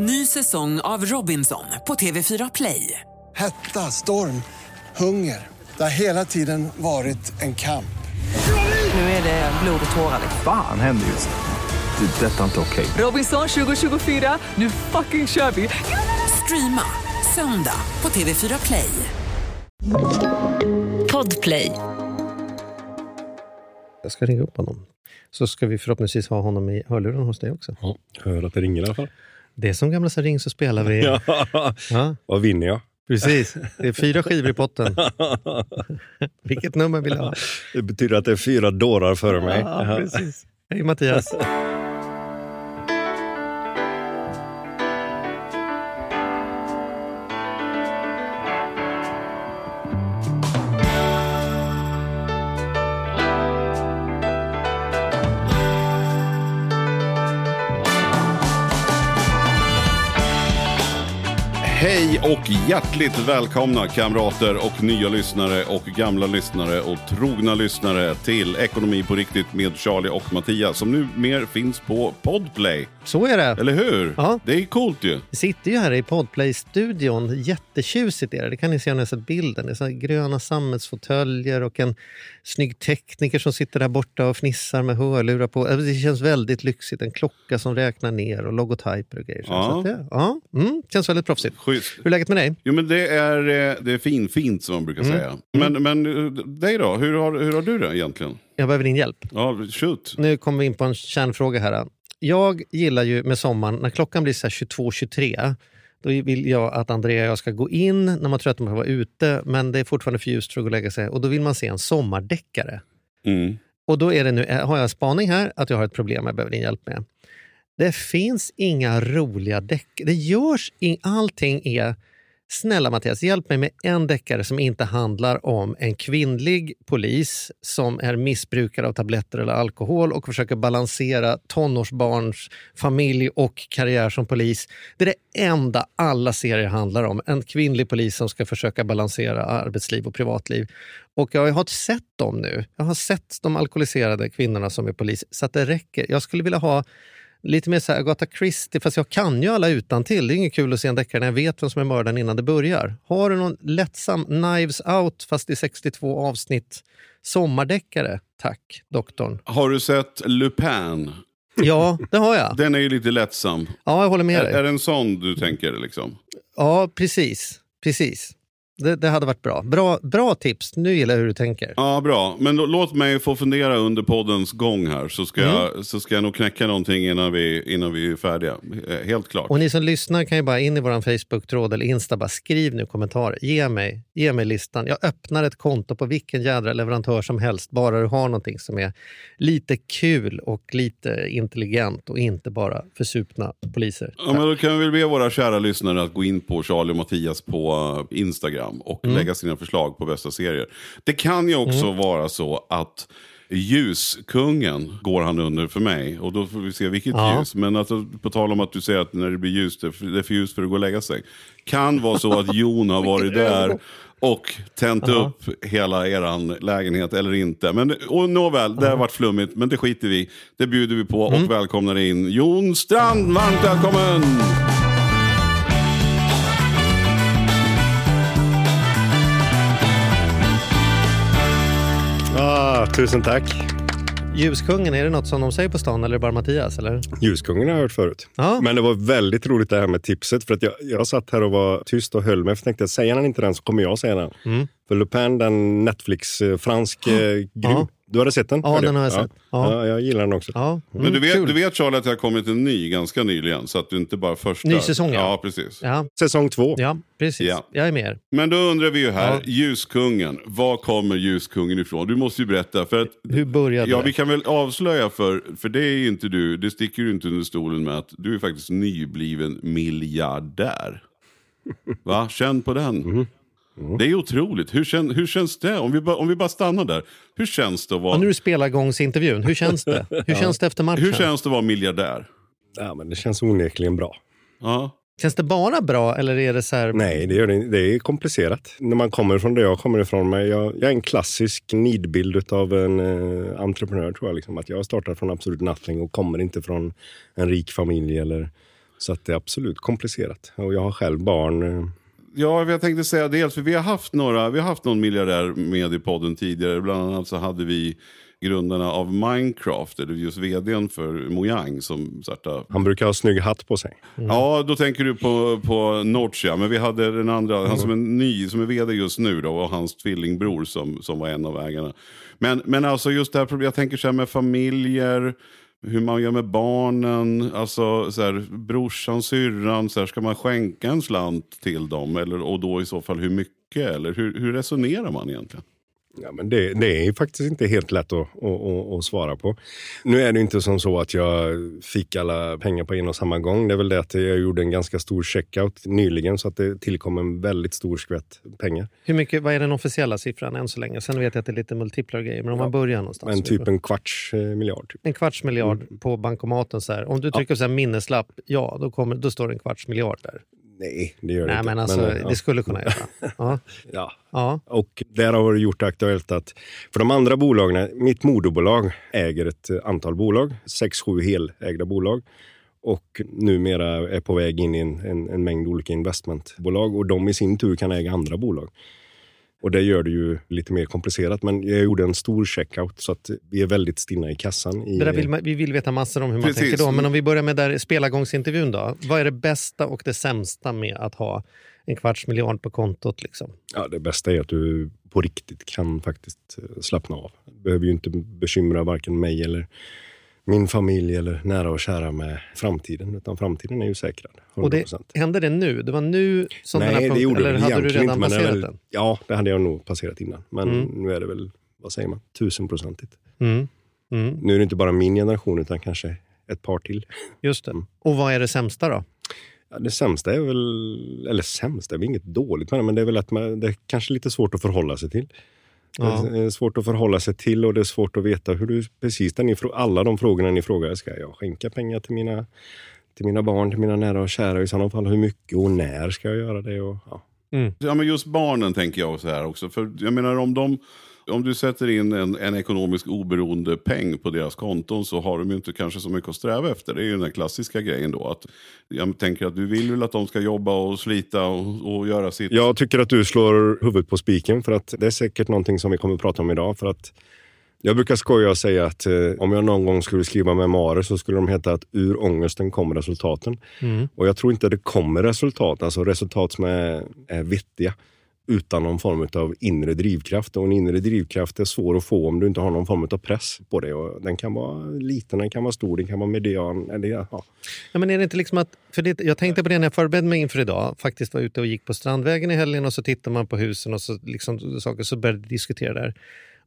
Ny säsong av Robinson på TV4 Play. Hetta, storm, hunger. Det har hela tiden varit en kamp. Nu är det blod och tårar. Fan händer just nu. Det. är Detta är inte okej. Robinson 2024, nu fucking kör vi! Streama söndag på TV4 Play. Podplay. Jag ska ringa upp honom. Så ska vi förhoppningsvis ha honom i hörluren hos dig också. Ja, hör att det ringer i alla fall. Det är som gamla så ring så spelar vi. Ja. Ja, Vad vinner jag? precis. Det är fyra skivor i potten. Vilket nummer vill du ha? Det betyder att det är fyra dårar före mig. Ja, precis. Hej Mattias. Och hjärtligt välkomna kamrater och nya lyssnare och gamla lyssnare och trogna lyssnare till Ekonomi på riktigt med Charlie och Mattias som nu mer finns på Podplay. Så är det. Eller hur? Ja. Det är coolt ju. Vi sitter ju här i Podplay-studion. Jättetjusigt är det. Det kan ni se om ni har sett bilden. Det är så gröna sammetsfåtöljer och en snygg tekniker som sitter där borta och fnissar med hörlurar på. Alltså, Det känns väldigt lyxigt. En klocka som räknar ner och logotyper och grejer. Så Ja. att det, ja, mm, känns väldigt proffsigt. Schysst. Hur läget med dig? Jo men det är, eh, det är fin, fint som man brukar Mm. säga. Men, men eh, dig då? Hur har, hur har du det egentligen? Jag behöver din hjälp. Ja, shoot. Nu kommer vi in på en kärnfråga här. Jag gillar ju med sommaren, när klockan blir 22-23, då vill jag att Andrea och jag ska gå in när man tror att man vara ute, men det är fortfarande för ljust för att gå och lägga sig. Och då vill man se en sommardeckare. Mm. Och då är det nu, eh, har jag en spaning här att jag har ett problem jag behöver din hjälp med. Det finns inga roliga deckare. Det görs in, allting är... Snälla Mattias, hjälp mig med en deckare som inte handlar om en kvinnlig polis som är missbrukare av tabletter eller alkohol och försöker balansera tonårsbarns familj och karriär som polis. Det är det enda alla serier handlar om. En kvinnlig polis som ska försöka balansera arbetsliv och privatliv. Och jag har sett dem nu. Jag har sett de alkoholiserade kvinnorna som är polis, så att det räcker. Jag skulle vilja ha lite mer så här Agatha Christie, fast jag kan ju alla utan till. Det är inget kul att se en deckare när jag vet vem som är mördaren innan det börjar. Har du någon lättsam Knives Out, fast i 62 avsnitt, sommardeckare? Tack, doktorn. Har du sett Lupin? Ja, det har jag. Den är ju lite lättsam. Ja, jag håller med Är, är dig. det en sån du tänker liksom? Ja, precis. precis. Det, det hade varit bra. bra. Bra tips. Nu gillar jag hur du tänker. Ja, bra. Men då, låt mig få fundera under poddens gång här. Så ska, Mm. jag, så ska jag nog knäcka någonting innan vi, innan vi är färdiga. Eh, Helt klart. Och ni som lyssnar kan ju bara in i vår Facebook-tråd eller Insta, bara skriv nu kommentarer. Ge mig, ge mig listan. Jag öppnar ett konto på vilken jädra leverantör som helst, bara du har någonting som är lite kul och lite intelligent och inte bara försupna poliser. Ja, men då kan vi väl be våra kära lyssnare att gå in på Charlie och Mattias på eh, Instagram och Mm. lägga sina förslag på bästa serier. Det kan ju också vara så att Ljuskungen går han under för mig. Och då får vi se vilket Ja. ljus. Men alltså, på tal om att du säger att när det blir ljust, det är för, det är för ljust för att gå och lägga sig. Kan vara så att Jon har varit där och tänt upp hela eran lägenhet eller inte. Men, och nåväl, det har varit flummigt, men det skiter vi. Det bjuder vi på och välkomnar in Jon Strand. Varmt välkommen! Tusen tack. Ljuskungen, är det något som de säger på stan eller är det bara Mattias? Eller? Ljuskungen har jag hört förut. Ja. Men det var väldigt roligt det här med tipset. För att jag, jag satt här och var tyst och höll mig. För tänkte, säger han inte den så kommer jag säga den. Mm. För Lupin, den Netflix-fransk, eh, grym. Ja. Du hade sett den? Ja, den har jag ja. sett. Ja. Ja. jag gillar den också. Ja. Men du Mm, vet, kul. du vet Charlie att det har kommit en ny ganska nyligen. Så att du inte bara första. Ny säsong, ja. Ja, precis. Ja, Säsong två. ja, precis. Ja. Jag är med er. Men då undrar vi ju här, Ja. Ljuskungen. Var kommer Ljuskungen ifrån? Du måste ju berätta. För att, Hur började Ja, det? vi kan väl avslöja för, för det är inte du, det sticker ju inte under stolen med att du är faktiskt nybliven miljardär. Va? Känn på den. Mhm. Det är otroligt. Hur, kän, hur känns det? Om vi, bara, om vi bara stannar där. Hur känns det att vara, Ja, nu är det spelargångsintervjun. Hur känns det? Hur känns det efter matchen? hur känns det att vara miljardär? Ja, men det känns onekligen bra. Ja. Känns det bara bra eller är det så här... Nej, det, gör det, det är komplicerat. När man kommer från där jag kommer ifrån. Men jag, jag är en klassisk nidbild av en eh, entreprenör tror jag. Liksom. Att jag startar från absolut nothing och kommer inte från en rik familj eller Så att det är absolut komplicerat. Och jag har själv barn. eh, Ja, jag tänkte säga dels, för vi har haft några, vi har haft någon miljardär med i podden tidigare. Bland annat så hade vi grundarna av Minecraft, eller just vdn för Mojang som startade. Han brukar ha snygg hatt på sig. Ja, då tänker du på, på Notch, ja. Men vi hade den andra, han som är ny, som är vd just nu då, och hans tvillingbror som, som var en av ägarna. Men, men alltså just det här problemet, jag tänker så här med familjer, hur man gör med barnen, alltså så här, brorsan, syrran, så här, ska man skänka en slant till dem? Eller, och då i så fall hur mycket? Eller hur, hur resonerar man egentligen? Ja, men det, det är faktiskt inte helt lätt att, att, att, svara på. Nu är det inte som så att jag fick alla pengar på en och samma gång. Det är väl det att jag gjorde en ganska stor checkout nyligen så att det tillkom en väldigt stor skvätt pengar. Hur mycket, vad är den officiella siffran än så länge? Sen vet jag att det är lite multiplar grejer, men om man börjar någonstans. Men typ en kvarts eh, miljard. Typ. en kvarts miljard på bankomaten. Så här. Om du trycker så här minneslapp, ja, då, kommer, då står det en kvarts miljard där. Nej, det gör det Nej, inte. men alltså, eh, ja. det skulle kunna göra. Ja. ja. Ja. Och där har det gjort det aktuellt att för de andra bolagen, mitt moderbolag äger ett antal bolag, sex, sju helägda bolag och numera är på väg in i en, en, en mängd olika investmentbolag och de i sin tur kan äga andra bolag. Och det gör det ju lite mer komplicerat. Men jag gjorde en stor checkout så att vi är väldigt stinna i kassan. I, Det där vill man, vi vill veta massor om hur man Precis. tänker då. Men om vi börjar med där spelargångsintervjun då. Vad är det bästa och det sämsta med att ha en kvarts miljard på kontot? Liksom? ja, det bästa är att du på riktigt kan faktiskt eh, slappna av. Du behöver ju inte bekymra varken mig eller min familj eller nära och kära med framtiden. Utan framtiden är ju säkrad. 100%. Och det, hände det nu? Det var nu som den här Nej, det punkten, gjorde eller det hade du redan inte. Passerat väl, den? Ja, det hade jag nog passerat innan. Men Mm. nu är det väl, vad säger man, tusenprocentigt. Mm. Mm. Nu är det inte bara min generation utan kanske ett par till. Just det. Mm. Och vad är det sämsta då? Ja, det sämsta är väl, eller sämsta, det är väl inget dåligt med det, men det är väl att man, det är kanske lite svårt att förhålla sig till. Ja. Det är svårt att förhålla sig till och det är svårt att veta hur du, precis den alla de frågorna ni frågar, ska jag skänka pengar till mina, till mina barn, till mina nära och kära, i sådana fall hur mycket och när ska jag göra det? Och, ja. Ja, men just barnen tänker jag så här också. För jag menar om de... Om du sätter in en, en ekonomisk oberoende peng på deras konton så har de ju inte kanske så mycket att sträva efter. Det är ju den klassiska grejen då. Att jag tänker att du vill väl att de ska jobba och slita och, och göra sitt. Jag tycker att du slår huvudet på spiken för att det är säkert någonting som vi kommer att prata om idag. För att jag brukar skoja och säga att eh, om jag någon gång skulle skriva memoarer så skulle de heta att ur ångesten kommer resultaten. Mm. Och jag tror inte det kommer resultat, alltså resultat som är, är vettiga utan någon form av inre drivkraft. Och en inre drivkraft är svår att få om du inte har någon form av press på det. Och den kan vara liten, den kan vara stor, den kan vara median. Eller, ja. Ja, men är det inte liksom att, för det, jag tänkte på det när jag förberedde mig inför idag. Faktiskt var ute och gick på Strandvägen i helgen och så tittar man på husen och så, liksom, saker, så började vi diskutera där.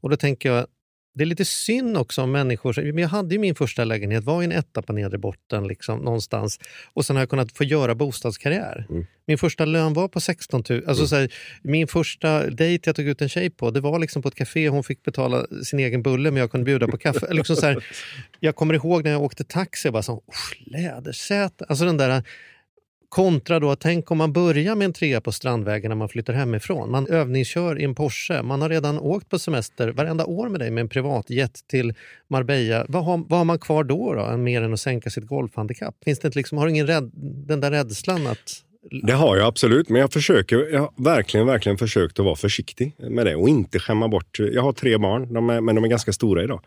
Och då tänker jag, det är lite synd också om människor. men Jag hade ju min första lägenhet, var i en etta på nedre botten liksom, någonstans. Och sen har jag kunnat få göra bostadskarriär. Mm. Min första lön var på 16 000. Alltså, så här, min första dejt jag tog ut en tjej på, det var liksom på ett café. Hon fick betala sin egen bulle men jag kunde bjuda på kaffe. liksom så här, jag kommer ihåg när jag åkte taxi, jag bara så, "Usch, lädersäte. Alltså den där kontra då, tänk om man börjar med en trea på Strandvägen när man flyttar hemifrån. Man övningskör i en Porsche. Man har redan åkt på semester varenda år med dig med en privatjet till Marbella. Vad har, vad har man kvar då, då mer än att sänka sitt golfhandikapp? Finns det inte liksom, har du ingen rädd, den där rädslan att... Det har jag absolut, men jag försöker, jag har verkligen, verkligen försökt att vara försiktig med det och inte skämma bort. Jag har tre barn, de är, men de är ganska stora idag.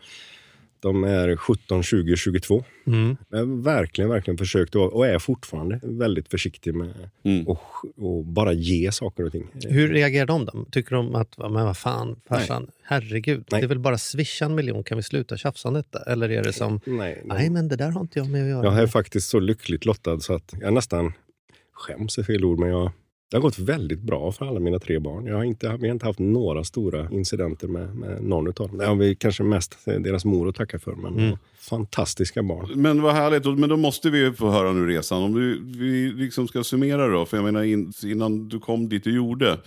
De är 17, 20, 22. Mm. Jag har verkligen, verkligen försökt att och är fortfarande väldigt försiktig med Mm. och, och bara ge saker och ting. Hur reagerar de då? Tycker de att, men vad fan, farsan, herregud, Nej. det är väl bara swisha en miljon, kan vi sluta tjafsa om detta? Eller är det som, Nej, nej men det där har inte jag med att göra. Jag är faktiskt så lyckligt lottad så att jag nästan skäms är fel ord, men jag, det har gått väldigt bra för alla mina tre barn. Jag har inte, vi har inte haft några stora incidenter med, med någon av dem. Det har vi kanske mest deras mor att tacka för, men Mm. fantastiska barn. Men vad härligt, men då måste vi få höra nu resan. Om du, vi liksom ska summera då, för jag menar in, innan du kom dit du gjorde.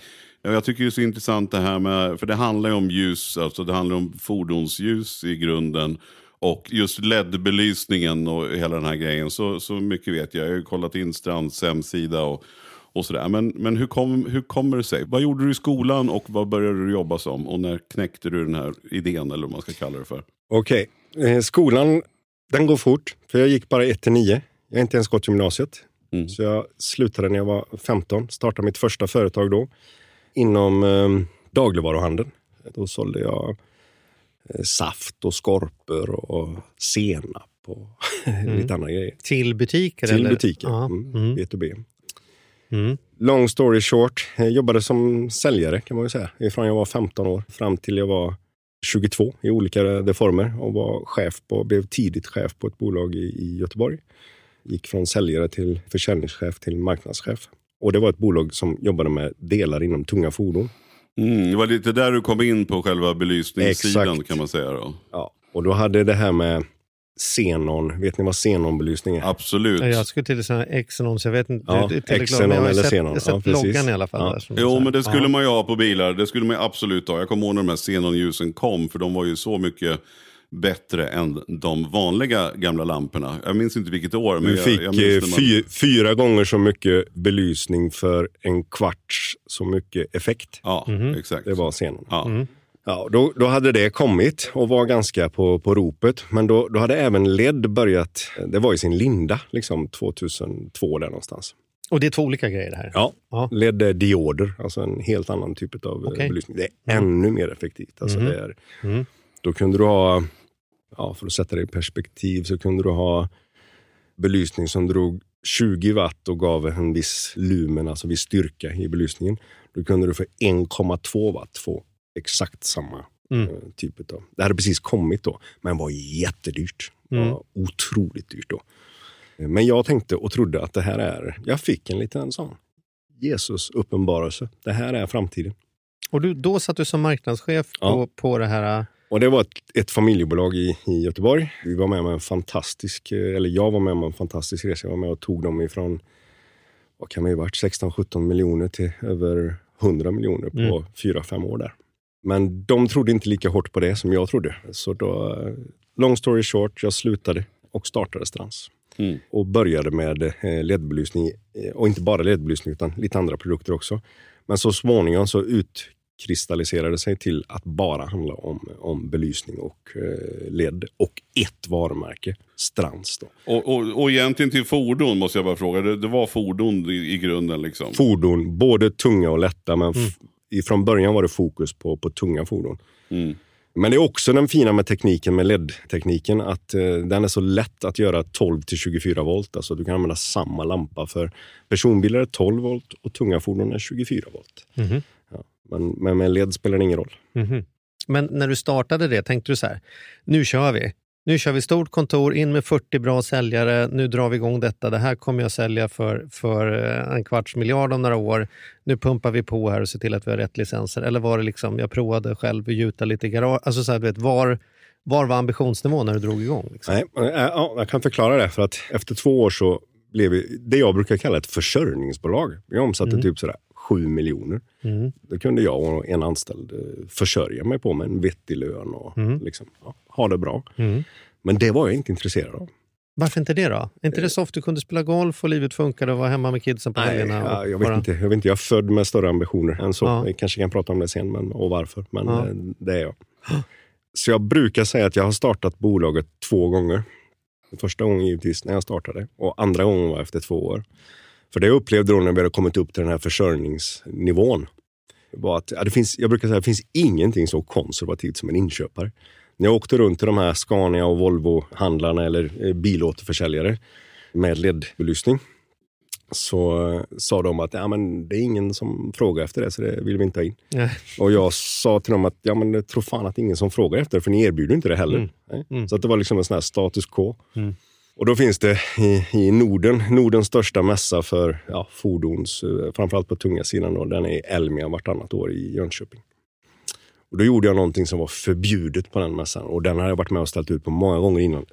Ja, Jag tycker det är så intressant det här med, för det handlar ju om ljus, alltså det handlar om fordonsljus i grunden. Och just LED-belysningen och hela den här grejen. Så, så mycket vet jag. Jag har ju kollat in Strands hemsida och, och sådär. Men, men hur, kom, hur kommer det sig? Vad gjorde du i skolan och vad började du jobba som? Och när knäckte du den här idén eller vad man ska kalla det för? Okej, eh, skolan den går fort, för jag gick bara 1 till 9. Jag har inte ens gått gymnasiet. Mm. Så jag slutade när jag var 15, startade mitt första företag då inom eh, dagligvaruhandeln. Då sålde jag eh, saft och skorpor och senap och lite andra grejer. Till butiker? Till eller? butiker, mm. Mm. B2B. Mm. Long story short, jag jobbade som säljare kan man ju säga. Ifrån jag var 15 år fram till jag var 22 i olika former och var chef på, blev tidigt chef på ett bolag i, i Göteborg. Gick från säljare till försäljningschef till marknadschef. Och det var ett bolag som jobbade med delar inom tunga fordon. Mm, det var lite där du kom in på själva belysningssidan Exakt. kan man säga. Då. Ja. Och då hade det här med xenon, vet ni vad xenonbelysning är? Absolut. Ja, Jag skulle till säga Xenon, så jag vet inte. Ja, det Xenon jag har eller sett, Xenon. Jag har sett Ja, loggan i alla fall. Ja. Där, som Jo, här. men det skulle Ja. man ju ha på bilar. Det skulle man ju absolut ha. Jag kommer ihåg när de här xenonljusen kom, för de var ju så mycket bättre än de vanliga gamla lamporna. Jag minns inte vilket år. Men jag, fick jag minns eh, när man... fy, fyra gånger så mycket belysning för en kvarts så mycket effekt. Ja, Mhm. exakt. Det var xenon. Ja. Mm. Ja, då, då hade det kommit och var ganska på, på ropet. Men då, då hade även LED börjat, det var i sin linda, liksom 2002 där någonstans. Och det är två olika grejer det här? Ja, Ja. LED är dioder, alltså en helt annan typ av eh, Okej. belysning. Det är ännu mer effektivt. Alltså Mhm. det är, Mm. Då kunde du ha, ja, för att sätta det i perspektiv, så kunde du ha belysning som drog 20 watt och gav en viss lumen, alltså viss styrka i belysningen. Då kunde du för 1,2 watt få exakt samma Mm. eh, typ av. Det hade precis kommit då, men var jättedyrt. Det var Mm. otroligt dyrt då. Eh, Men jag tänkte och trodde att det här är, jag fick en liten sån Jesus uppenbarelse. Det här är framtiden. Och du, då satt du som marknadschef Ja. på, på det här... Och det var ett, ett familjebolag i, i Göteborg. Vi var med om en fantastisk, eh, eller jag var med om en fantastisk resa. Jag var med och tog dem ifrån, vad kan det ha varit, 16-17 miljoner till över 100 miljoner på Mm. fyra fem år där. Men de trodde inte lika hårt på det som jag trodde. Så då, long story short, jag slutade och startade Strands. Mm. Och började med eh, LED-belysning, eh, och inte bara LED-belysning utan lite andra produkter också. Men så småningom så utkristalliserade sig till att bara handla om, om belysning och eh, LED och ett varumärke, Strands. Då. Och, och, och egentligen till fordon måste jag bara fråga. Det, det var fordon i, i grunden liksom? Fordon, både tunga och lätta, men i- från början var det fokus på, på tunga fordon. Mm. Men det är också den fina med tekniken, med LED-tekniken, att eh, den är så lätt att göra 12 till 24 volt. Alltså du kan använda samma lampa för personbilar är 12 volt och tunga fordon är 24 volt. Mhm. Ja. Men, men med LED spelar det ingen roll. Mhm. Men när du startade det, tänkte du så här, nu kör vi. Nu kör vi stort kontor, in med 40 bra säljare, nu drar vi igång detta. Det här kommer jag sälja för, för eh, en kvarts miljard om några år. Nu pumpar vi på här och ser till att vi har rätt licenser. Eller var det liksom, jag provade själv att gjuta lite i garage. Alltså så här, du vet, var, var var ambitionsnivån när du drog igång? Liksom? Nej, äh, ja, jag kan förklara det. För att efter två år så blev vi det jag brukar kalla ett försörjningsbolag. Vi omsatte Mm. typ sådär 7 miljoner. Mm. Då kunde jag och en anställd eh, försörja mig på med en vettig lön och Mm. liksom, ja, ha det bra. Mm. Men det var jag inte intresserad av. Varför inte det då? Är inte det soft? Du kunde spela golf och livet funkade och vara hemma med kidsen på helgerna? ja, jag, vet bara- inte, jag vet inte. Jag är född med större ambitioner än så. Ja. Vi kanske kan prata om det sen men, och varför. Men Ja. eh, det är jag. Så jag brukar säga att jag har startat bolaget två gånger. Första gången givetvis när jag startade och andra gången var efter två år. För det jag upplevde då när vi hade kommit upp till den här försörjningsnivån var att ja, det finns, jag brukar säga att det finns ingenting så konservativt som en inköpare. När jag åkte runt till de här Scania och Volvo-handlarna eller eh, bilåterförsäljare med LED-belysning så eh, sa de att ja, men det är ingen som frågar efter det, så det vill vi inte ha in. Nej. Och jag sa till dem att ja, men jag tror fan att det är ingen som frågar efter det, för ni erbjuder inte det heller. Mm. Mm. Så att det var liksom en sån här status quo. Mm. Och då finns det i, i Norden, Nordens största mässa för ja, fordons, eh, framförallt på tunga sidan, då, den är i Elmia vartannat år i Jönköping. Och då gjorde jag någonting som var förbjudet på den mässan och den har jag varit med och ställt ut på många gånger innan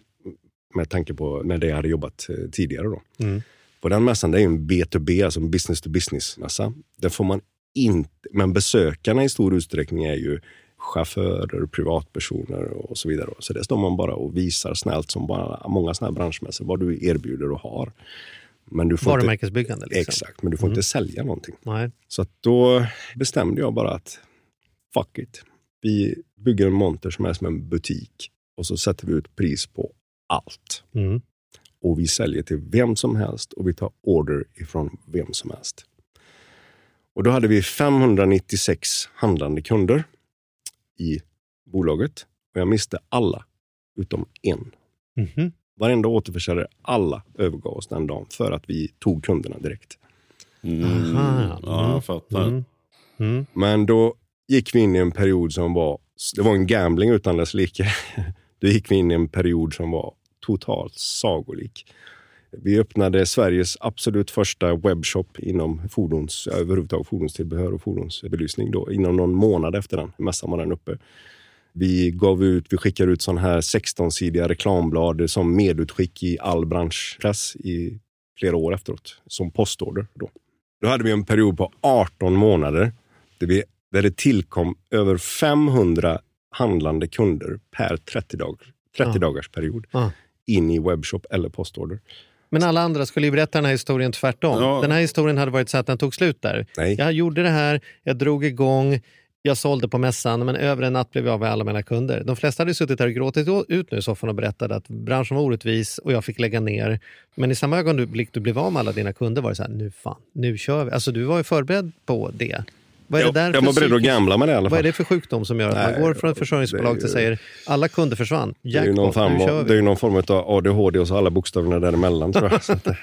med tanke på med det jag hade jobbat eh, tidigare. Då. Mm. På den mässan, det är en B2B, alltså en business to business mässa. Där får man inte, men besökarna i stor utsträckning är ju chaufförer, privatpersoner och så vidare. Så det står man bara och visar snällt som bara många sådana här branschmässor, vad du erbjuder och har. Men du får inte, Varumärkesbyggande. Liksom. exakt, men du får Mm. inte sälja någonting. Nej. Så då bestämde jag bara att fuck it. Vi bygger en monter som är som en butik och så sätter vi ut pris på allt. Mm. och vi säljer till vem som helst och vi tar order ifrån vem som helst. Och då hade vi 596 handlande kunder i bolaget och jag miste alla utom en. Mhm. Varenda återförsäljare, alla övergav oss den dagen för att vi tog kunderna direkt. Mm. Aha. Ja, jag fattar. Mm. Mm. Men då gick vi in i en period som var, det var en gambling utan dess like. Då gick vi in i en period som var totalt sagolik. Vi öppnade Sveriges absolut första webbshop inom fordons, överhuvudtaget fordonstillbehör och fordonsbelysning då, inom någon månad efter den mässan var den uppe. Vi gav ut, vi skickade ut sån här 16-sidiga reklamblad som medutskick i all branschpress i flera år efteråt, som postorder. Då, då hade vi en period på 18 månader där, vi, där det tillkom över 500 handlande kunder per 30, dag, 30 Ja. dagars period Ja. in i webbshop eller postorder. Men alla andra skulle ju berätta den här historien tvärtom. Ja. Den här historien hade varit så att den tog slut där. Nej. Jag gjorde det här, jag drog igång, jag sålde på mässan, men över en natt blev jag av med alla mina kunder. De flesta hade suttit där och gråtit ut nu i soffan och berättade att branschen var orättvis och jag fick lägga ner. Men i samma ögonblick du blev av med alla dina kunder var det så här, nu fan, nu kör vi. Alltså du var ju förberedd på det. Vad är Jag, det där jag för var beredd att gambla med det i alla Vad fall. är det för sjukdom som gör att man Nej, går från ett försörjningsbolag till säger alla kunder försvann, Det är, ju någon jackpot, form nu kör av, vi. det är ju någon form av ADHD och så alla bokstäverna däremellan. Tror jag. Så att, det-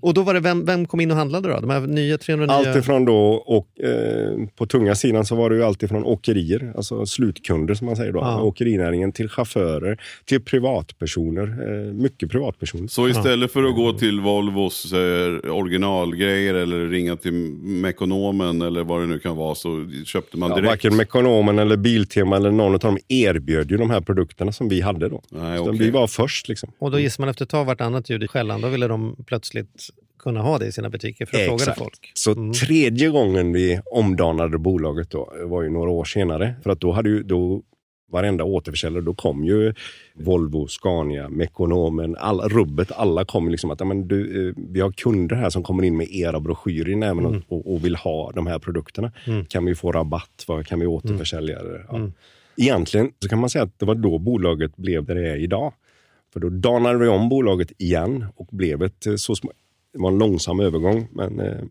Och då var det, vem, vem kom in och handlade då? De här nya 309? allt ifrån då, och, eh, på tunga sidan så var det ju allt ifrån åkerier, alltså slutkunder som man säger då, Ja. åkerinäringen, till chaufförer, till privatpersoner, eh, mycket privatpersoner. Så istället för att gå till Volvos eh, originalgrejer eller ringa till Mekonomen eller vad det nu kan vara så köpte man Ja, direkt. varken Mekonomen eller Biltema eller någon av dem erbjöd ju de här produkterna som vi hade då. Nej, okej. Vi var först liksom. Och då gissar man efter ett tag vartannat ljud i skällan. Då ville de plötsligt kunna ha det i sina butiker för att fråga Exakt. folk. Så Mm. tredje gången vi omdanade bolaget då, var ju några år senare. För att då hade ju då varenda återförsäljare, då kom ju Volvo, Scania, Mekonomen, alla, rubbet, alla kom liksom att men du, eh, vi har kunder här som kommer in med era broschyrer Mm. och, och vill ha de här produkterna. Kan vi få rabatt? Vad kan vi återförsälja? Ja. Mm. Egentligen så kan man säga att det var då bolaget blev det det är idag. För då danade vi om bolaget igen och blev ett eh, så sm- det var en långsam övergång, men eh,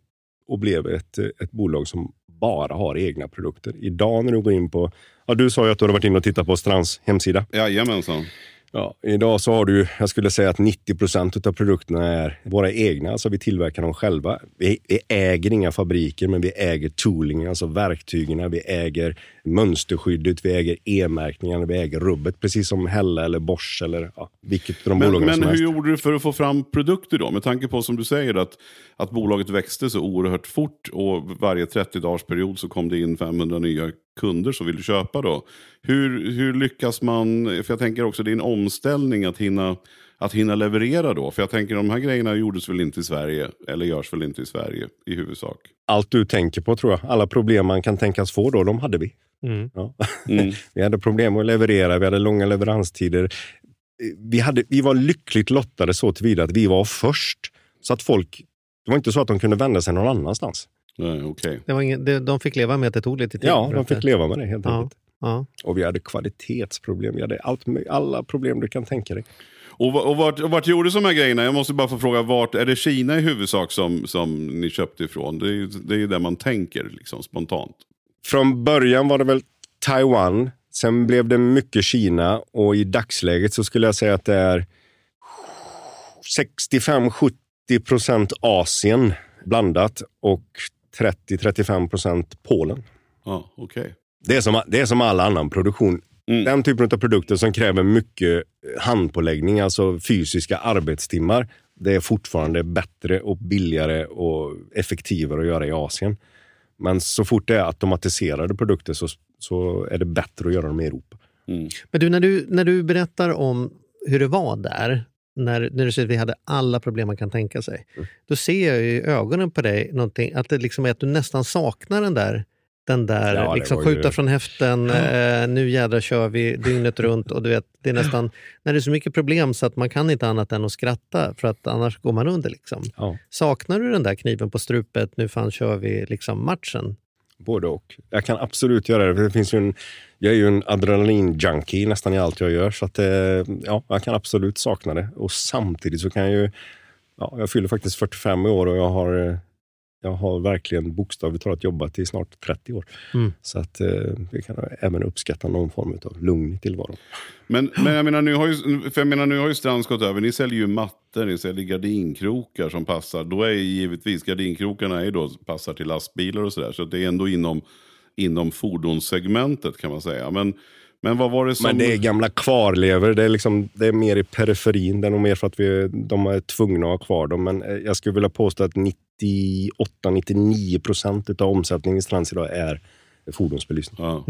och blev ett, ett bolag som bara har egna produkter. Idag när du går in på, ja, du sa ju att du har varit inne och tittat på Strands hemsida. Jajamensan. Ja, idag så har du, jag skulle säga att 90 procent av produkterna är våra egna, alltså vi tillverkar dem själva. Vi, vi äger inga fabriker, men vi äger tooling, alltså verktygen, vi äger mönsterskyddet, vi äger e-märkningarna, vi äger rubbet, precis som Hella eller Bosch eller ja, vilket av de Men, bolagen men som hur helst. gjorde du för att få fram produkter då? Med tanke på som du säger att, att bolaget växte så oerhört fort och varje 30 dagars period så kom det in 500 nya kunder som ville köpa då. Hur, hur lyckas man, för jag tänker också det är en omställning att hinna, att hinna leverera då. För jag tänker de här grejerna gjordes väl inte i Sverige, eller görs väl inte i Sverige i huvudsak. Allt du tänker på tror jag, alla problem man kan tänkas få då, de hade vi. Mm. Ja. Mm. Vi hade problem att leverera, vi hade långa leveranstider. Vi, hade, vi var lyckligt lottade så tillvida att vi var först. Så att folk, det var inte så att de kunde vända sig någon annanstans. Nej, okej. Det var ingen, det, de fick leva med att det tog lite tid. Ja, de fick leva med det helt Ja. enkelt. Ja. Och vi hade kvalitetsproblem, vi hade allt, alla problem du kan tänka dig. Och, och, vart, och vart gjordes de här grejerna? Jag måste bara få fråga, vart, är det Kina i huvudsak som, som ni köpte ifrån? Det är ju det är där man tänker liksom, spontant. Från början var det väl Taiwan, sen blev det mycket Kina och i dagsläget så skulle jag säga att det är 65-70 procent Asien blandat och 30-35 procent Polen. Ja, okej. Det är, som, det är som all annan produktion. Mm. Den typen av produkter som kräver mycket handpåläggning, alltså fysiska arbetstimmar, det är fortfarande bättre och billigare och effektivare att göra i Asien. Men så fort det är automatiserade produkter så, så är det bättre att göra dem i Europa. Mm. Men du när, du, när du berättar om hur det var där, när, när du säger att vi hade alla problem man kan tänka sig, Mm. då ser jag i ögonen på dig någonting, att det liksom är att du nästan saknar den där den där Ja, liksom var ju- skjuta från häften, eh, nu jädrar kör vi dygnet runt. Och du vet, det är nästan, när det är så mycket problem så att man kan inte annat än att skratta för att annars går man under. Liksom. Ja. Saknar du den där kniven på strupet, nu fan kör vi liksom matchen? Både och. Jag kan absolut göra det. För det finns ju en, jag är ju en adrenalin-junkie nästan i allt jag gör. Så att, eh, ja, jag kan absolut sakna det. Och samtidigt så kan jag ju... Ja, jag fyller faktiskt 45 år och jag har, eh, jag har verkligen bokstavligt talat jobbat i snart 30 år. Mm. Så att eh, vi kan även uppskatta någon form av lugn i tillvaron. Men, men jag menar, nu har ju, för jag menar, nu har ju Strands gått över. Ni säljer ju mattor, ni säljer gardinkrokar som passar. Då är ju givetvis gardinkrokarna är ju då, passar till lastbilar och sådär. Så det är ändå inom, inom fordonssegmentet kan man säga. Men, men vad var det som... Men det är gamla kvarlever. Det är, liksom, det är mer i periferin. Det är nog mer för att vi, de är tvungna att ha kvar dem. Men eh, jag skulle vilja påstå att 98-99 procent av omsättningen i Strands idag är fordonsbelysning. Ja.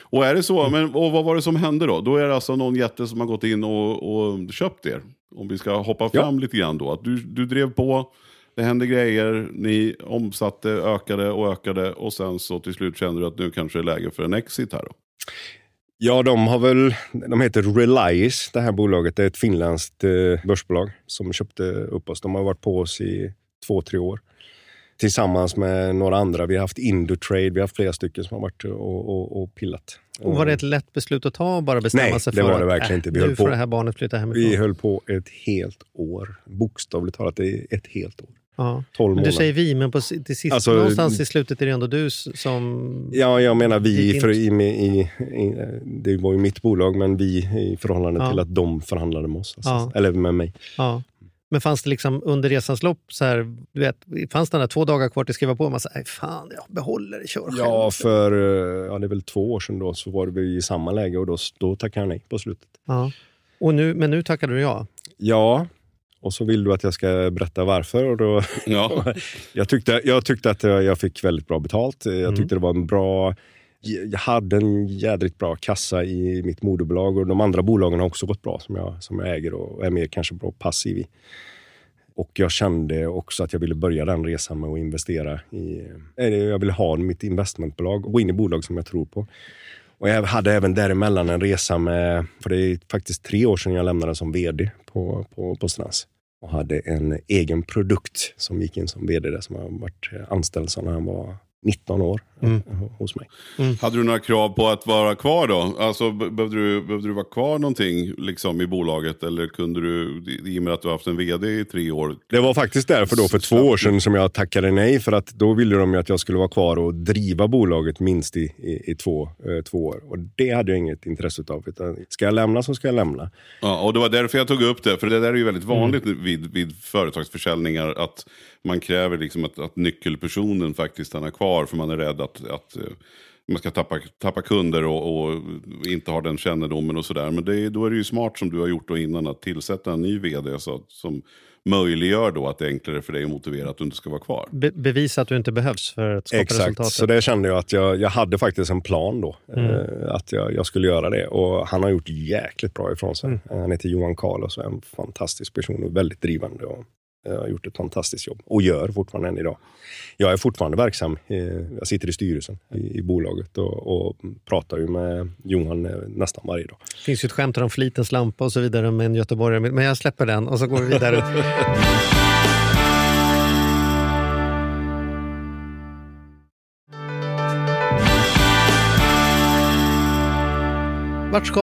Och är det så, men, och vad var det som hände då? Då är det alltså någon jätte som har gått in och, och köpt er. Om vi ska hoppa fram lite grann då. Att du, du drev på, det hände grejer, ni omsatte, ökade och ökade. Och sen så till slut kände du att nu kanske det är läge för en exit här då. Ja, de har väl, de heter Relias, det här bolaget. Det är ett finländskt eh, börsbolag som köpte upp oss. De har varit på oss i två, tre år. Tillsammans med några andra. Vi har haft Indutrade, vi har haft flera stycken som har varit och, och, och pillat. Och var det ett lätt beslut att ta bara bestämma Nej, sig det för var det att verkligen inte. Vi höll på- det här barnet flytta hemifrån? Vi höll på ett helt år. Bokstavligt talat, det ett helt år. ja. 12 Men du säger vi, men på, till sist, Alltså, någonstans i slutet är det ändå du som... Ja, jag menar vi, för, i, i, i, det var ju mitt bolag, men vi i förhållande Ja. till att de förhandlade med oss. Alltså, Ja. Eller med mig. Ja. Men fanns det liksom under resans lopp, så här, du vet, fanns det där två dagar kvar till att skriva på? Man sa, nej fan, jag behåller det, kör Ja, själv. för eh, ja, det är väl två år sedan då, så var vi i samma läge och då, då tackade jag nej på slutet. Ja. Och nu, men nu tackade du ja. Ja, och så vill du att jag ska berätta varför. Och då, Ja. jag, tyckte, jag tyckte att jag jag fick väldigt bra betalt. Jag tyckte det var en bra... Jag hade en jädrigt bra kassa i mitt moderbolag och de andra bolagen har också gått bra som jag, som jag äger och är mer kanske bra passiv i. Och jag kände också att jag ville börja den resan med att investera i... Eh, eh, jag ville ha mitt investmentbolag och gå in i bolag som jag tror på. Och jag hade även däremellan en resa med, för det är faktiskt tre år sedan jag lämnade som vd på, på, på Strands. Och hade en egen produkt som gick in som vd där, som har varit eh, anställd sedan han var 19 år Mm. eh, hos mig. Hade du några krav på att vara kvar då? Alltså, be- behövde, du, behövde du vara kvar någonting liksom, i bolaget? Eller kunde du, i och med att du har haft en vd i tre år? Det var faktiskt därför då för två år sedan som jag tackade nej. För att då ville de ju att jag skulle vara kvar och driva bolaget minst i, i, i två, eh, två år. Och det hade jag inget intresse av. Utan ska jag lämna så ska jag lämna. Ja, och det var därför jag tog upp det. För det där är ju väldigt vanligt Mm. vid, vid företagsförsäljningar. Att man kräver liksom att, att nyckelpersonen faktiskt stannar kvar. För man är rädd att, att eh, man ska tappa, tappa kunder och, och inte ha den kännedomen och sådär. Men det, då är det ju smart som du har gjort då innan att tillsätta en ny vd. Så, att- som möjliggör då att det är enklare för dig att motivera att du inte ska vara kvar. Be bevisa att du inte behövs för att skapa Exakt, resultatet. så det kände jag att jag, jag hade faktiskt en plan då. Mm. Eh, att jag, jag skulle göra det. Och han har gjort jäkligt bra ifrån sig. Mm. Eh, Han heter Johan Carlos och är en fantastisk person och väldigt drivande. Och jag har gjort ett fantastiskt jobb och gör fortfarande än idag. Jag är fortfarande verksam. Eh, jag sitter i styrelsen i, i bolaget och, och pratar ju med Johan eh, nästan varje dag. Det finns ju ett skämt om flitens lampa och så vidare med en göteborgare. Men jag släpper den och så går vi vidare. Vart ska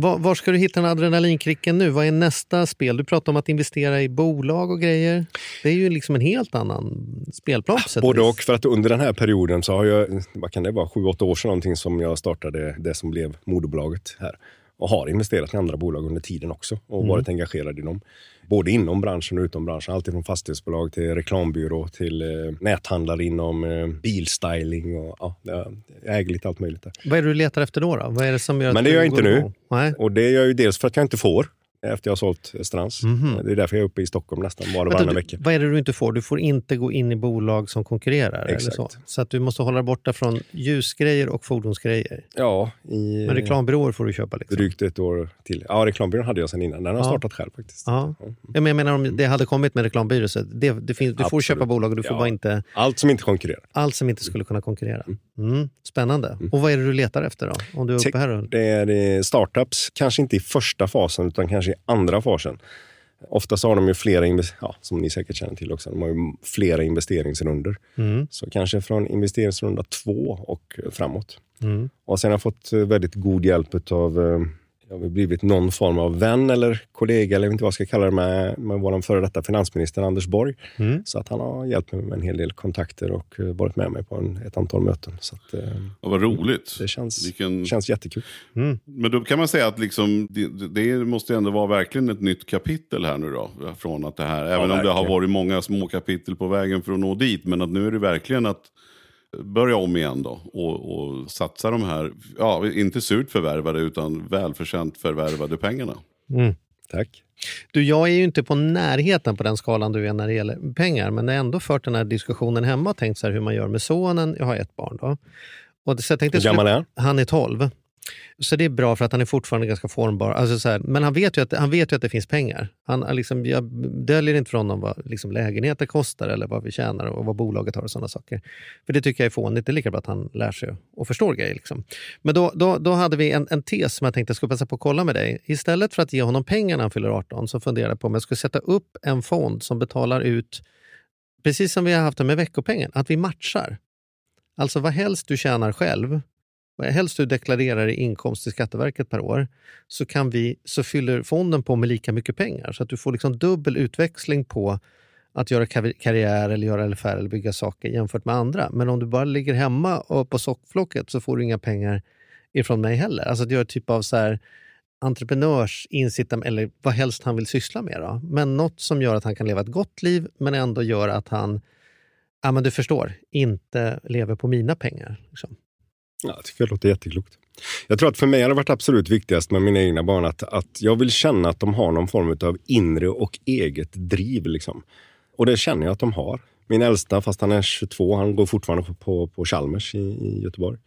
Var, var ska du hitta den adrenalinkicken nu? Vad är nästa spel? Du pratar om att investera i bolag och grejer. Det är ju liksom en helt annan spelplan. och Både och, för att under den här perioden så har jag, vad kan det vara, sju, åtta år sedan någonting som jag startade det som blev moderbolaget här. Och har investerat i andra bolag under tiden också och Mm. varit engagerad i dem. Både inom branschen och utom branschen. Allt från fastighetsbolag till reklambyrå till eh, näthandlare inom eh, bilstyling och ja, jag äger lite allt möjligt där. Vad är det du letar efter då? då? Vad är det som gör att Men det gör jag inte nu. Och det gör jag ju dels för att jag inte får efter jag har sålt Strands. Det är därför jag är uppe i Stockholm nästan var och varannan vecka. vad är det du inte får? Du får inte gå in i bolag som konkurrerar? Exakt. så. så att du måste hålla dig borta från ljusgrejer och fordonsgrejer. Ja, i Men reklambyråer får du köpa. Liksom. drygt ett år till. Ja, reklambyrån hade jag sedan innan. Den har jag Ja. startat själv faktiskt. Ja. Ja, men jag menar om det hade kommit med reklambyrå, så det, det finns, du får Absolut. köpa bolag och du får Ja. bara inte Allt som inte konkurrerar. allt som inte skulle kunna konkurrera. Mm. Spännande. Och vad är det du letar efter då? Om du är uppe här. Det är startups, kanske inte i första fasen utan kanske i andra fasen. Oftast har de ju flera, ja, som ni säkert känner till också, de har ju flera investeringsrunder. Mm. Så kanske från investeringsrunda två och framåt. Mm. Och sen har jag fått eh, väldigt god hjälp av jag har blivit någon form av vän eller kollega, eller inte vad jag ska kalla det, med, med vår före detta finansminister Anders Borg. Mm. Så att han har hjälpt mig med en hel del kontakter och eh, varit med mig på en, ett antal möten. Så att, eh, Ja, vad roligt. det känns, Vilken... känns jättekul. Men då kan man säga att liksom, det, det måste ändå vara verkligen ett nytt kapitel här nu då. Från att det här, även om det har varit många små kapitel på vägen för att nå dit. Men att nu är det verkligen att börja om igen då. Och, och satsa de här, ja, inte surt förvärvade utan välförtjänt förvärvade pengarna. Tack. Du, jag är ju inte på närheten på den skalan du är när det gäller pengar, men jag har ändå fört den här diskussionen hemma och tänkt så här hur man gör med sonen. Jag har ett barn då. Och så jag tänkte Hur gammal är han? Han är 12. Så det är bra för att han är fortfarande ganska formbar. Alltså så här, men han vet, ju att, han vet ju att det finns pengar. Han, liksom, jag döljer inte från honom vad liksom, lägenheter kostar eller vad vi tjänar och vad bolaget har och sådana saker. För det tycker jag är fånigt. Det är lika bra att han lär sig och förstår grejer. Liksom. Men då, då, då hade vi en, en tes som jag tänkte jag skulle passa på att kolla med dig. Istället för att ge honom pengar när han fyller 18 så funderade jag på om jag skulle sätta upp en fond som betalar ut, precis som vi har haft det med veckopengen, att vi matchar. Alltså vad helst du tjänar själv, helst du deklarerar i inkomst till Skatteverket per år, så, kan vi, så fyller fonden på med lika mycket pengar. Så att du får liksom dubbel utväxling på att göra karriär, eller göra affär eller bygga saker jämfört med andra. Men om du bara ligger hemma och på sockflocket så får du inga pengar ifrån mig heller. Alltså att göra typ av så här entreprenörsincitament, eller vad helst han vill syssla med. Då. Men något som gör att han kan leva ett gott liv, men ändå gör att han, ja men du förstår, inte lever på mina pengar. Liksom. Ja, jag tycker det låter jätteklokt. Jag tror att för mig har det varit absolut viktigast med mina egna barn att, att jag vill känna att de har någon form av inre och eget driv. Liksom. Och det känner jag att de har. Min äldsta, fast han är 22, han går fortfarande på, på, Chalmers i, i Göteborg.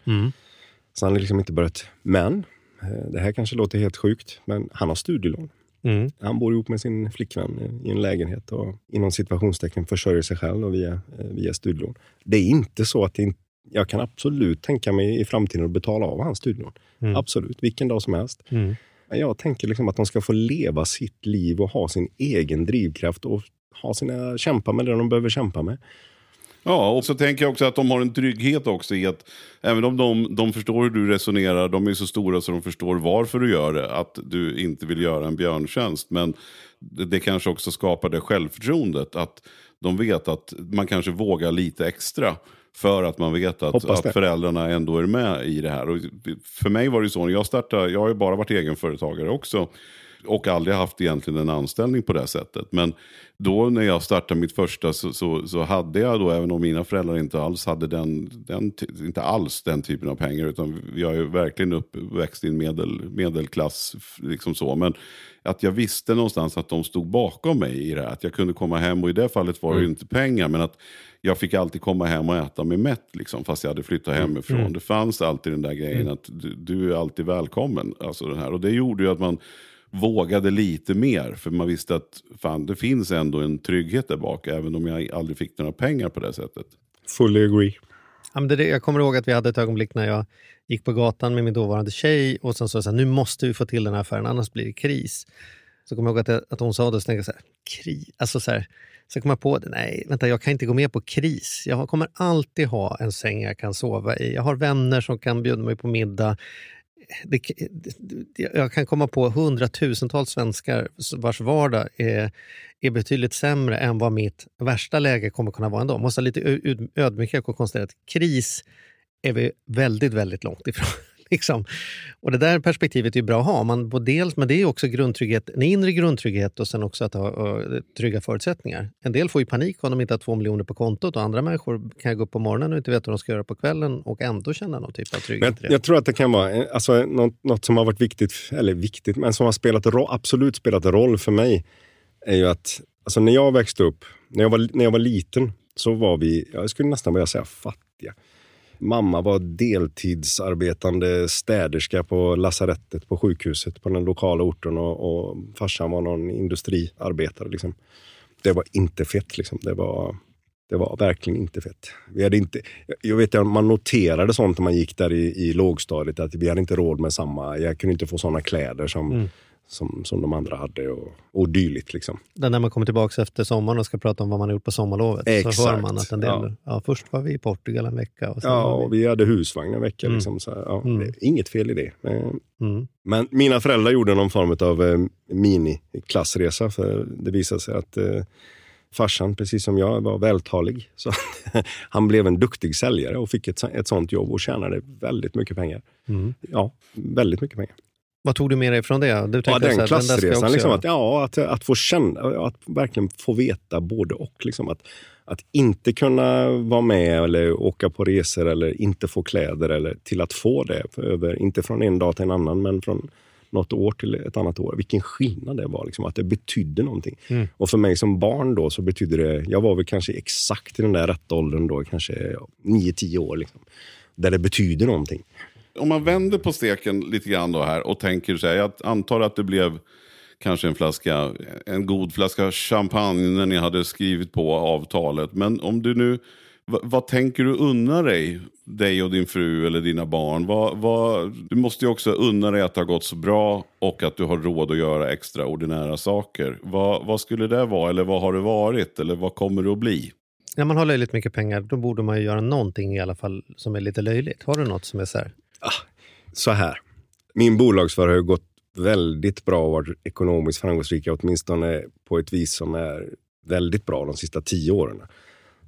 Så han har liksom inte börjat. Men, eh, det här kanske låter helt sjukt, men han har studielån. Mm. Han bor ihop med sin flickvän i en lägenhet och inom situationstecken försörjer sig själv och via, eh, via studielån. Det är inte så att det inte, jag kan absolut tänka mig i framtiden att betala av hans studielån. Mm. Absolut, vilken dag som helst. Mm. Men Jag tänker liksom att de ska få leva sitt liv och ha sin egen drivkraft och ha sina, kämpa med det de behöver kämpa med. Ja, och så tänker jag också att de har en trygghet också i att även om de, de förstår hur du resonerar, de är så stora så de förstår varför du gör det, att du inte vill göra en björntjänst. Men det, det kanske också skapar det självförtroendet, att de vet att man kanske vågar lite extra. För att man vet att, att föräldrarna ändå är med i det här. Och för mig var det så, när jag startade, jag har ju bara varit egenföretagare också. Och aldrig haft egentligen en anställning på det sättet. Men då när jag startade mitt första så, så, så hade jag då, även om mina föräldrar inte alls hade den, den, inte alls den typen av pengar, utan jag är verkligen uppväxt i en medel, medelklass. Liksom så. Men att jag visste någonstans att de stod bakom mig i det här. Att jag kunde komma hem och i det fallet var det ju Mm. inte pengar. Men att jag fick alltid komma hem och äta mig mätt. Liksom, fast jag hade flyttat hemifrån. Mm. Det fanns alltid den där grejen att du, du är alltid välkommen. Alltså den här. Och det gjorde ju att man vågade lite mer. För man visste att fan, det finns ändå en trygghet där bak. Även om jag aldrig fick några pengar på det sättet. Fully agree. Ja, men det, jag kommer ihåg att vi hade ett ögonblick när jag gick på gatan med min dåvarande tjej och sen sa jag så här, nu måste vi få till den här affären annars blir det kris. Så kommer jag ihåg att, jag, att hon sa det och så tänkte jag så här, kris? Alltså så här, så kom jag på det, nej vänta jag kan inte gå med på kris. Jag kommer alltid ha en säng jag kan sova i. Jag har vänner som kan bjuda mig på middag. Det, jag kan komma på hundratusentals svenskar vars vardag är, är betydligt sämre än vad mitt värsta läge kommer kunna vara ändå. Man måste ha lite ödmjukhet och konstatera att kris är vi väldigt, väldigt långt ifrån. Liksom. Och Det där perspektivet är ju bra att ha. Man, dels, men det är också grundtrygghet, en inre grundtrygghet och sen också att ha uh, trygga förutsättningar. En del får ju panik om de inte har två miljoner på kontot och andra människor kan gå upp på morgonen och inte veta vad de ska göra på kvällen och ändå känna någon typ av trygghet. jag, jag tror att det kan vara eh, alltså, något, något som har varit viktigt, eller viktigt, men som har spelat roll, absolut spelat roll för mig. Är ju att alltså, när jag växte upp, när jag, var, när jag var liten, så var vi, jag skulle nästan vilja säga fattiga. Mamma var deltidsarbetande städerska på lasarettet på sjukhuset på den lokala orten och, och farsan var någon industriarbetare. Liksom. Det var inte fett. Liksom. Det, var, det var verkligen inte fett. Vi hade inte, jag vet man noterade sånt när man gick där i, i lågstadiet att vi hade inte råd med samma. Jag kunde inte få såna kläder som, Mm som, som de andra hade och, och dylikt. Liksom. När man kommer tillbaka efter sommaren och ska prata om vad man har gjort på sommarlovet så hör Exakt, man att en del, ja. ja. först var vi i Portugal en vecka. Och Ja, var och vi hade husvagn en vecka. Mm. Liksom, så, här, ja, Mm. Inget fel i det. Eh, Mm. Men mina föräldrar gjorde någon form av eh, miniklassresa. För det visade sig att eh, farsan, precis som jag, var vältalig. Så han blev en duktig säljare och fick ett, ett sånt jobb och tjänade väldigt mycket pengar. Mm. Ja, väldigt mycket pengar. Vad tog du med dig från det? Du Ja, den så här, klassresan. Liksom, att, ja, att, att få känna, att verkligen få veta både och. Liksom, att, att inte kunna vara med eller åka på resor eller inte få kläder eller till att få det. Över, inte från en dag till en annan, men från något år till ett annat år. Vilken skillnad det var, liksom, att det betydde någonting. Mm. Och för mig som barn då så betydde det, jag var väl kanske exakt i den där rätta åldern då, kanske 9-10 år. Liksom, där det betyder någonting. Om man vänder på steken lite grann då här och tänker sig, jag antar att det blev kanske en flaska, en god flaska champagne när ni hade skrivit på avtalet. Men om du nu, vad, vad tänker du unna dig, dig och din fru eller dina barn? Vad, vad, du måste ju också unna dig att det har gått så bra och att du har råd att göra extraordinära saker. Vad, vad skulle det vara eller vad har det varit eller vad kommer det att bli? När man har löjligt mycket pengar då borde man ju göra någonting i alla fall som är lite löjligt. Har du något som är så här? Ah, så här. Min bolagsförare har gått väldigt bra och varit ekonomiskt framgångsrika, åtminstone på ett vis som är väldigt bra de sista tio åren.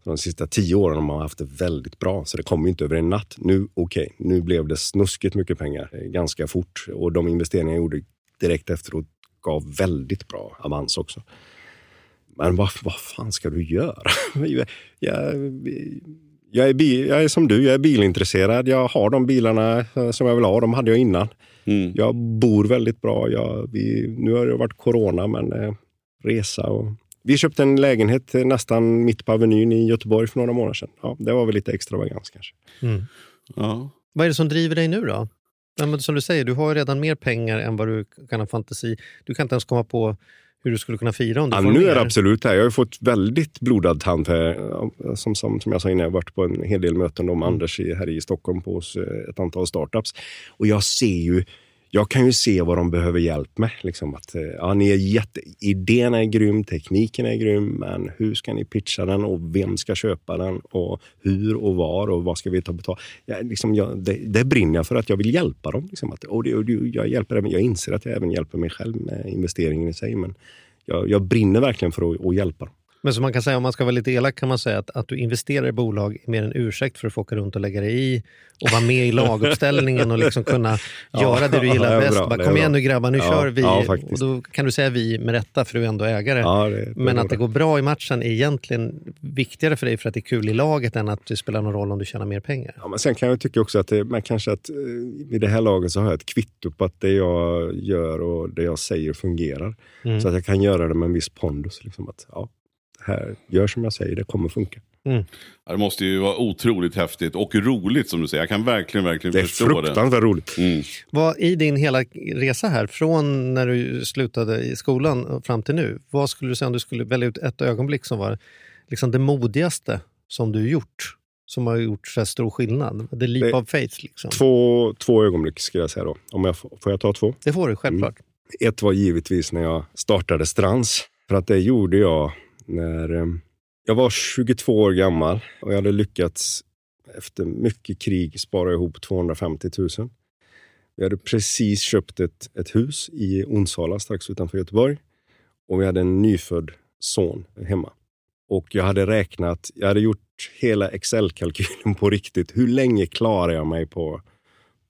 De sista tio åren har man haft det väldigt bra, så det kommer ju inte över en natt. Nu, okej, nu blev det snuskigt mycket pengar eh, ganska fort och de investeringar jag gjorde direkt efteråt gav väldigt bra avans också. Men vad, vad fan ska du göra? jag, jag, är bil, jag är som du, jag är bilintresserad. Jag har de bilarna eh, som jag vill ha. De hade jag innan. Mm. Jag bor väldigt bra. Jag, vi, nu har det varit corona, men eh, resa och... Vi köpte en lägenhet eh, nästan mitt på Avenyn i Göteborg för några månader sedan. Ja, det var väl lite extravagans kanske. Mm. Ja. Vad är det som driver dig nu då? Ja, men som du säger, du har ju redan mer pengar än vad du kan ha fantasi. Du kan inte ens komma på hur du skulle kunna fira om du Ja, får nu mer. är det absolut här. Jag har fått väldigt blodad tand. Här. Som, som, som jag sa innan, jag har varit på en hel del möten Mm. med Anders i, här i Stockholm på eh, ett antal startups. Och jag ser ju jag kan ju se vad de behöver hjälp med. Liksom att, eh, ja, ni är jätte, idén är grym, tekniken är grym, men hur ska ni pitcha den och vem ska köpa den och hur och var och vad ska vi ta betalt? Ja, liksom, jag, det, det brinner jag för att jag vill hjälpa dem. Liksom att, och det, och det, jag, hjälper, även- jag inser att jag även hjälper mig själv med investeringen i sig, men jag, jag brinner verkligen för att, att hjälpa dem. Men som man kan säga, om man ska vara lite elak kan man säga att, att du investerar i bolag är mer en ursäkt för att få åka runt och lägga dig i och vara med i laguppställningen och liksom kunna Ja, göra det du gillar bäst. bra, Bara, Kom igen nu grabbar, nu Ja, kör vi. ja, och då kan du säga vi med rätta, för du är ändå ägare. Det- det Men att det går bra i matchen är egentligen viktigare för dig för att det är kul i laget än att det spelar någon roll om du tjänar mer pengar. Ja, men sen kan jag tycka också att det, men kanske att eh, vid det här laget så har jag ett kvitto på att det jag gör och det jag säger fungerar. Mm. Så att jag kan göra det med en viss pondus. Liksom att, ja, här, gör som jag säger, det kommer funka. Ja, Det måste ju vara otroligt häftigt och roligt som du säger. Jag kan verkligen, verkligen Det är förstå det. fruktansvärt roligt. Mm. Vad I din hela resa här, från när du slutade i skolan fram till nu, vad skulle du säga om du skulle välja ut ett ögonblick som var liksom det modigaste som du gjort? Som har gjort så här stor skillnad? The leap Det- of faith. Liksom. Två, två ögonblick ska jag säga då. Om jag, får får jag ta två? Det får du självklart. Ett var givetvis när jag startade Strands. För att det gjorde jag när eh, jag var 22 år gammal och jag hade lyckats efter mycket krig spara ihop 250 000. Vi hade precis köpt ett, ett hus i Onsala strax utanför Göteborg och vi hade en nyfödd son hemma. Och jag hade räknat, jag hade gjort hela Excel-kalkylen på riktigt. Hur länge klarar jag mig på,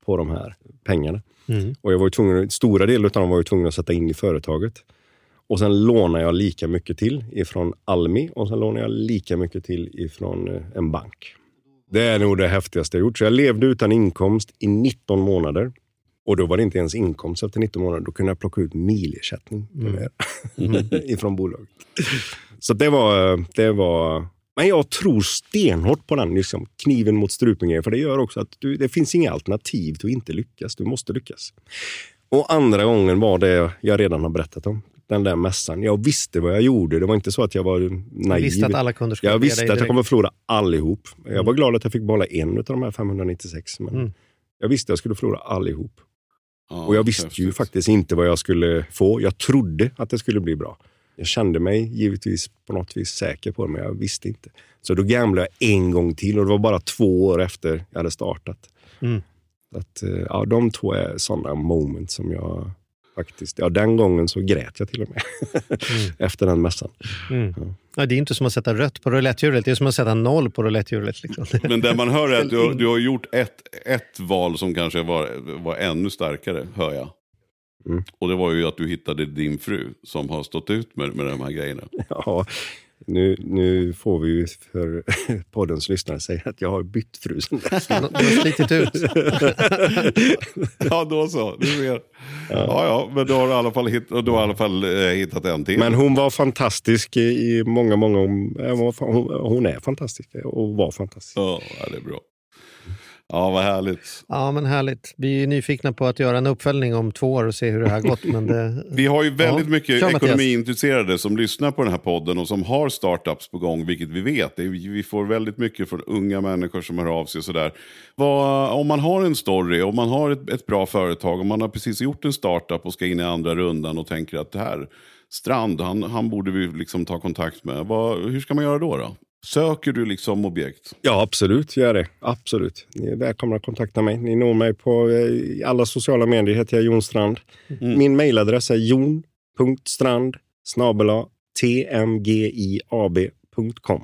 på de här pengarna? Mm. Och jag var tvungen, stora delar av dem var jag tvungen att sätta in i företaget. Och sen lånade jag lika mycket till ifrån Almi och sen lånade jag lika mycket till ifrån eh, en bank. Det är nog det häftigaste jag gjort. Så jag levde utan inkomst i 19 månader. Och då var det inte ens inkomst efter 19 månader. Då kunde jag plocka ut milersättning ifrån bolaget. Så det var, det var... Men jag tror stenhårt på den liksom, kniven mot strupen För det gör också att du, det finns inga alternativ till att inte lyckas. Du måste lyckas. Och andra gången var det jag redan har berättat om. Den där mässan. Jag visste vad jag gjorde. Det var inte så att jag var naiv. visste att alla kunder skulle Jag visste att jag kommer förlora allihop. Jag var glad att jag fick behålla en av de här 596. Men Mm. jag visste att jag skulle förlora allihop. Ja, Och jag visste ju faktiskt inte vad jag skulle få. Jag trodde att det skulle bli bra. Jag kände mig givetvis på något vis säker på det, men jag visste inte. Så då gamblade jag en gång till och det var bara två år efter jag hade startat. Mm. Att, eh, ja, de två är sådana moment som jag faktiskt... Ja, den gången så grät jag till och med. efter den mässan. Mm. Ja, det är inte som att sätta rött på rouletthjulet, det är som att sätta noll på rouletthjulet. Liksom. Men det man hör är att du, har- du har gjort ett, ett val som kanske var, var ännu starkare, hör jag. Mm. Och det var ju att du hittade din fru som har stått ut med, med de här grejerna. Ja, nu, nu får vi ju för poddens lyssnare säga att jag har bytt fru sen dess. Du har slitit ut. Ja, då så. Du ser. Ja, ja, men du har i alla fall, hitt, du har i alla fall eh, hittat en till. Men hon var fantastisk i- många, många... Hon, hon är fantastisk och var fantastisk. Ja, ja, det är bra. Ja, vad härligt. Ja, men härligt. Vi är nyfikna på att göra en uppföljning om två år och se hur det här gått. Men det... Vi har ju väldigt Ja. mycket Kör, ekonomiintresserade som lyssnar på den här podden och som har startups på gång, vilket vi vet. Vi får väldigt mycket från unga människor som hör av sig och sådär. Om man har en story, om man har ett, ett bra företag, om man har precis gjort en startup och ska in i andra rundan och tänker att det här, Strand, han, han borde vi liksom ta kontakt med. Vad, hur ska man göra då? då? Söker du liksom objekt? Ja, absolut. Gör det. Absolut. Ni är välkomna att kontakta mig. Ni når mig på eh, alla sociala medier. heter jag Jon Strand. Min mejladress är jon.strand tmgiab.com.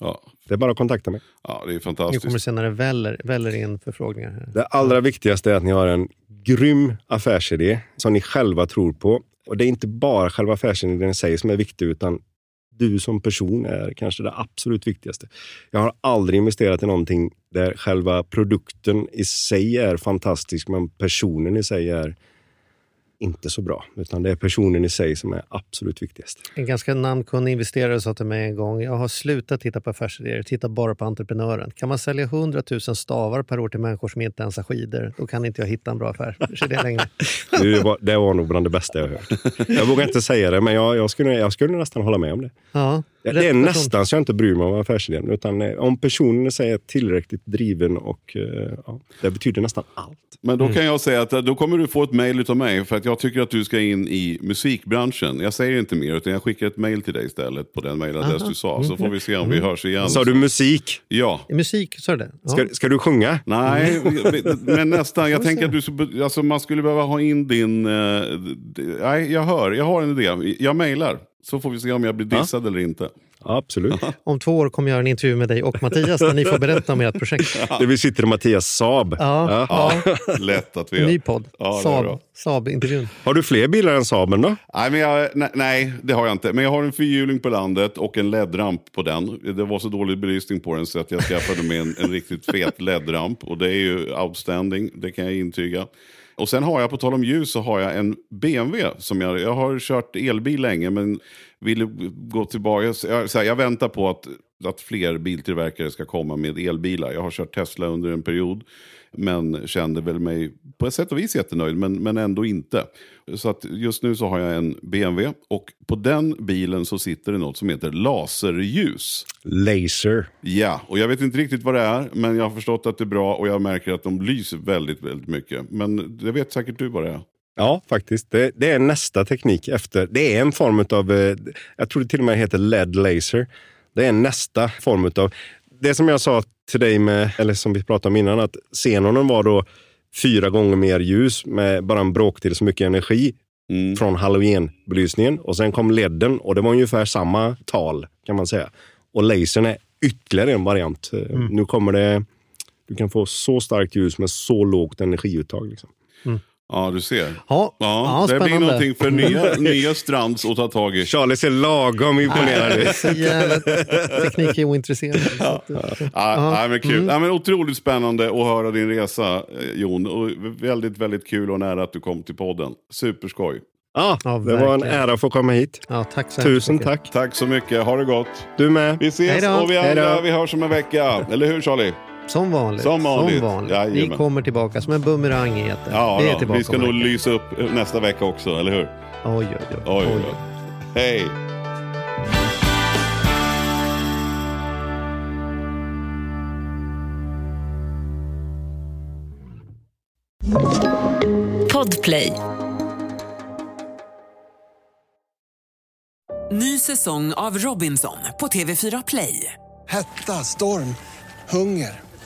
Ja. Det är bara att kontakta mig. Ja, det är Nu fantastiskt. kommer det senare väller, väller in förfrågningar. Här. Det allra viktigaste är att ni har en grym affärsidé som ni själva tror på. Och Det är inte bara själva affärsidén i sig som är viktig, utan du som person är kanske det absolut viktigaste. Jag har aldrig investerat i någonting där själva produkten i sig är fantastisk, men personen i sig är inte så bra. Utan det är personen i sig som är absolut viktigast. En ganska namnkunnig investerare sa till mig en gång, jag har slutat titta på affärsidéer, titta bara på entreprenören. Kan man sälja 100 000 stavar per år till människor som inte ens har skidor, då kan inte jag hitta en bra affärsidé längre. Det var, det var nog bland det bästa jag hört. Jag vågar inte säga det, men jag, jag, skulle, jag skulle nästan hålla med om det. Ja, Ja, det är person. nästan så jag inte bryr mig om affärsidén. Utan eh, om personen är tillräckligt driven och eh, ja, det betyder nästan allt. Men Mm. då kan jag säga att eh, då kommer du få ett mail av mig för att jag tycker att du ska in i musikbranschen. Jag säger inte mer utan jag skickar ett mail till dig istället på den mailadress Aha. du sa. Så Mm. får vi se om vi hörs igen. Sa du musik? Ja. Musik, sa du det? Ja. Ska, ska du sjunga? Nej, men nästan. Jag tänker att du, så- alltså, man skulle behöva ha in din... nej, jag hör. Jag har en idé. Jag mejlar. Så får vi se om jag blir dissad eller inte. Absolut. Om två år kommer jag göra en intervju med dig och Mattias där ni får berätta om ert projekt. Det vi sitter i Mattias Saab. Ja, ja. Lätt att vi En gör. ny podd. Ja, det är Saab. Saab-intervjun. Har du fler bilar än Saaben då? Nej, men jag, nej, nej, det har jag inte. Men jag har en fyrhjuling på landet och en LED-ramp på den. Det var så dålig belysning på den så att jag skaffade mig en, en riktigt fet LED-ramp. Och det är ju outstanding, det kan jag intyga. Och sen har jag, på tal om ljus, så har jag en BMW. Som jag, jag har kört elbil länge men vill gå tillbaka. Jag, så här, jag väntar på att, att fler biltillverkare ska komma med elbilar. Jag har kört Tesla under en period. Men kände väl mig på ett sätt och vis jättenöjd, men, men ändå inte. Så att just nu så har jag en BMW och på den bilen så sitter det något som heter laserljus. Laser. Ja, och jag vet inte riktigt vad det är, men jag har förstått att det är bra och jag märker att de lyser väldigt, väldigt mycket. Men det vet säkert du vad det är. Ja, faktiskt. Det, det är nästa teknik efter. Det är en form av, eh, jag tror det till och med heter LED laser. Det är nästa form av, det som jag sa till dig med, eller som vi pratade om innan, att xenonen var då fyra gånger mer ljus med bara en bråkdel så mycket energi från halogenbelysningen. Och sen kom ledden och det var ungefär samma tal kan man säga. Och lasern är ytterligare en variant. Eh, Nu kommer det, du kan få så starkt ljus med så lågt energiuttag. Liksom. Ja, du ser. Ja, Ja, ja, det blir någonting för nya, nya Strands att ta tag i. Charlie ser lagom imponerad är ut. så jävla teknikointresserad. Så att, Ja, ja, men kul. Mm. Ja, men otroligt spännande att höra din resa, eh, Jon. Och väldigt, väldigt kul och nära att du kom till podden. Superskoj. Ja, Ja, det var en ära att få komma hit. Ja, tack så Tusen mycket. tack. Tack så mycket. Ha det gott. Du med. Vi ses Hej då. och vi andra, vi hörs om en vecka. Eller hur Charlie? Som vanligt. Som vanligt. Vi Jajamän. kommer tillbaka som en bumerang i etern. Ja, vi är tillbaka vi ska nog vecka. lysa upp nästa vecka också, eller hur? Oj, oj, oj. Oj, oj, oj. Hej! Podplay. Ny säsong av Robinson på TV4 Play. Hetta, storm, hunger.